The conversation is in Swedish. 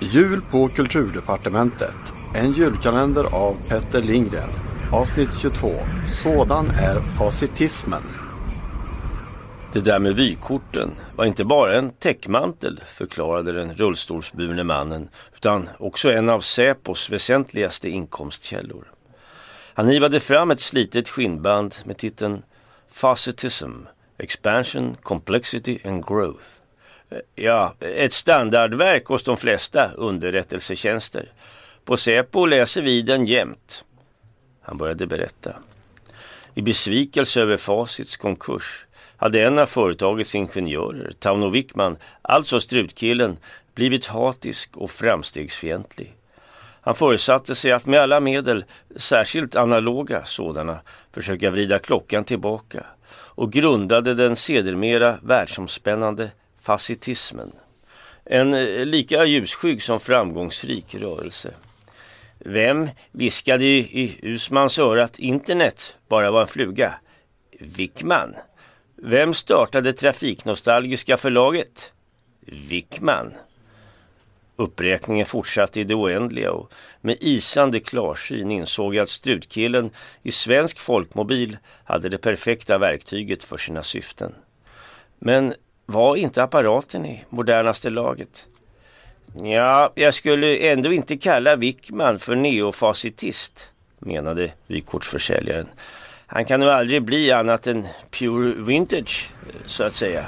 Jul på Kulturdepartementet. En julkalender av Petter Lindgren. Avsnitt 22. Sådan är facitismen. Det där med vykorten var inte bara en täckmantel, förklarade den rullstolsburne mannen, utan också en av Säpos väsentligaste inkomstkällor. Han hivade fram ett slitet skinnband med titeln Facetism, Expansion, Complexity and Growth. Ja, ett standardverk hos de flesta underrättelsetjänster. På Säpo läser vi den jämt. Han började berätta. I besvikelse över Facits konkurs hade en av företagets ingenjörer, Tauno Wickman, alltså strutkillen, blivit hatisk och framstegsfientlig. Han förutsatte sig att med alla medel, särskilt analoga sådana, försöka vrida klockan tillbaka och grundade den sedermera världsomspännande fascitismen. En eh, lika ljusskygg som framgångsrik rörelse. Vem viskade i Usmans öra att internet bara var en fluga? Wickman. Vem startade Trafiknostalgiska förlaget? Wickman. Uppräkningen fortsatte i det oändliga och med isande klarsyn insåg jag att strutkillen i svensk folkmobil hade det perfekta verktyget för sina syften. Men var inte apparaten i modernaste laget? Ja, jag skulle ändå inte kalla Wickman för neofasitist, menade vykortsförsäljaren. Han kan nog aldrig bli annat än pure vintage, eh, så att säga.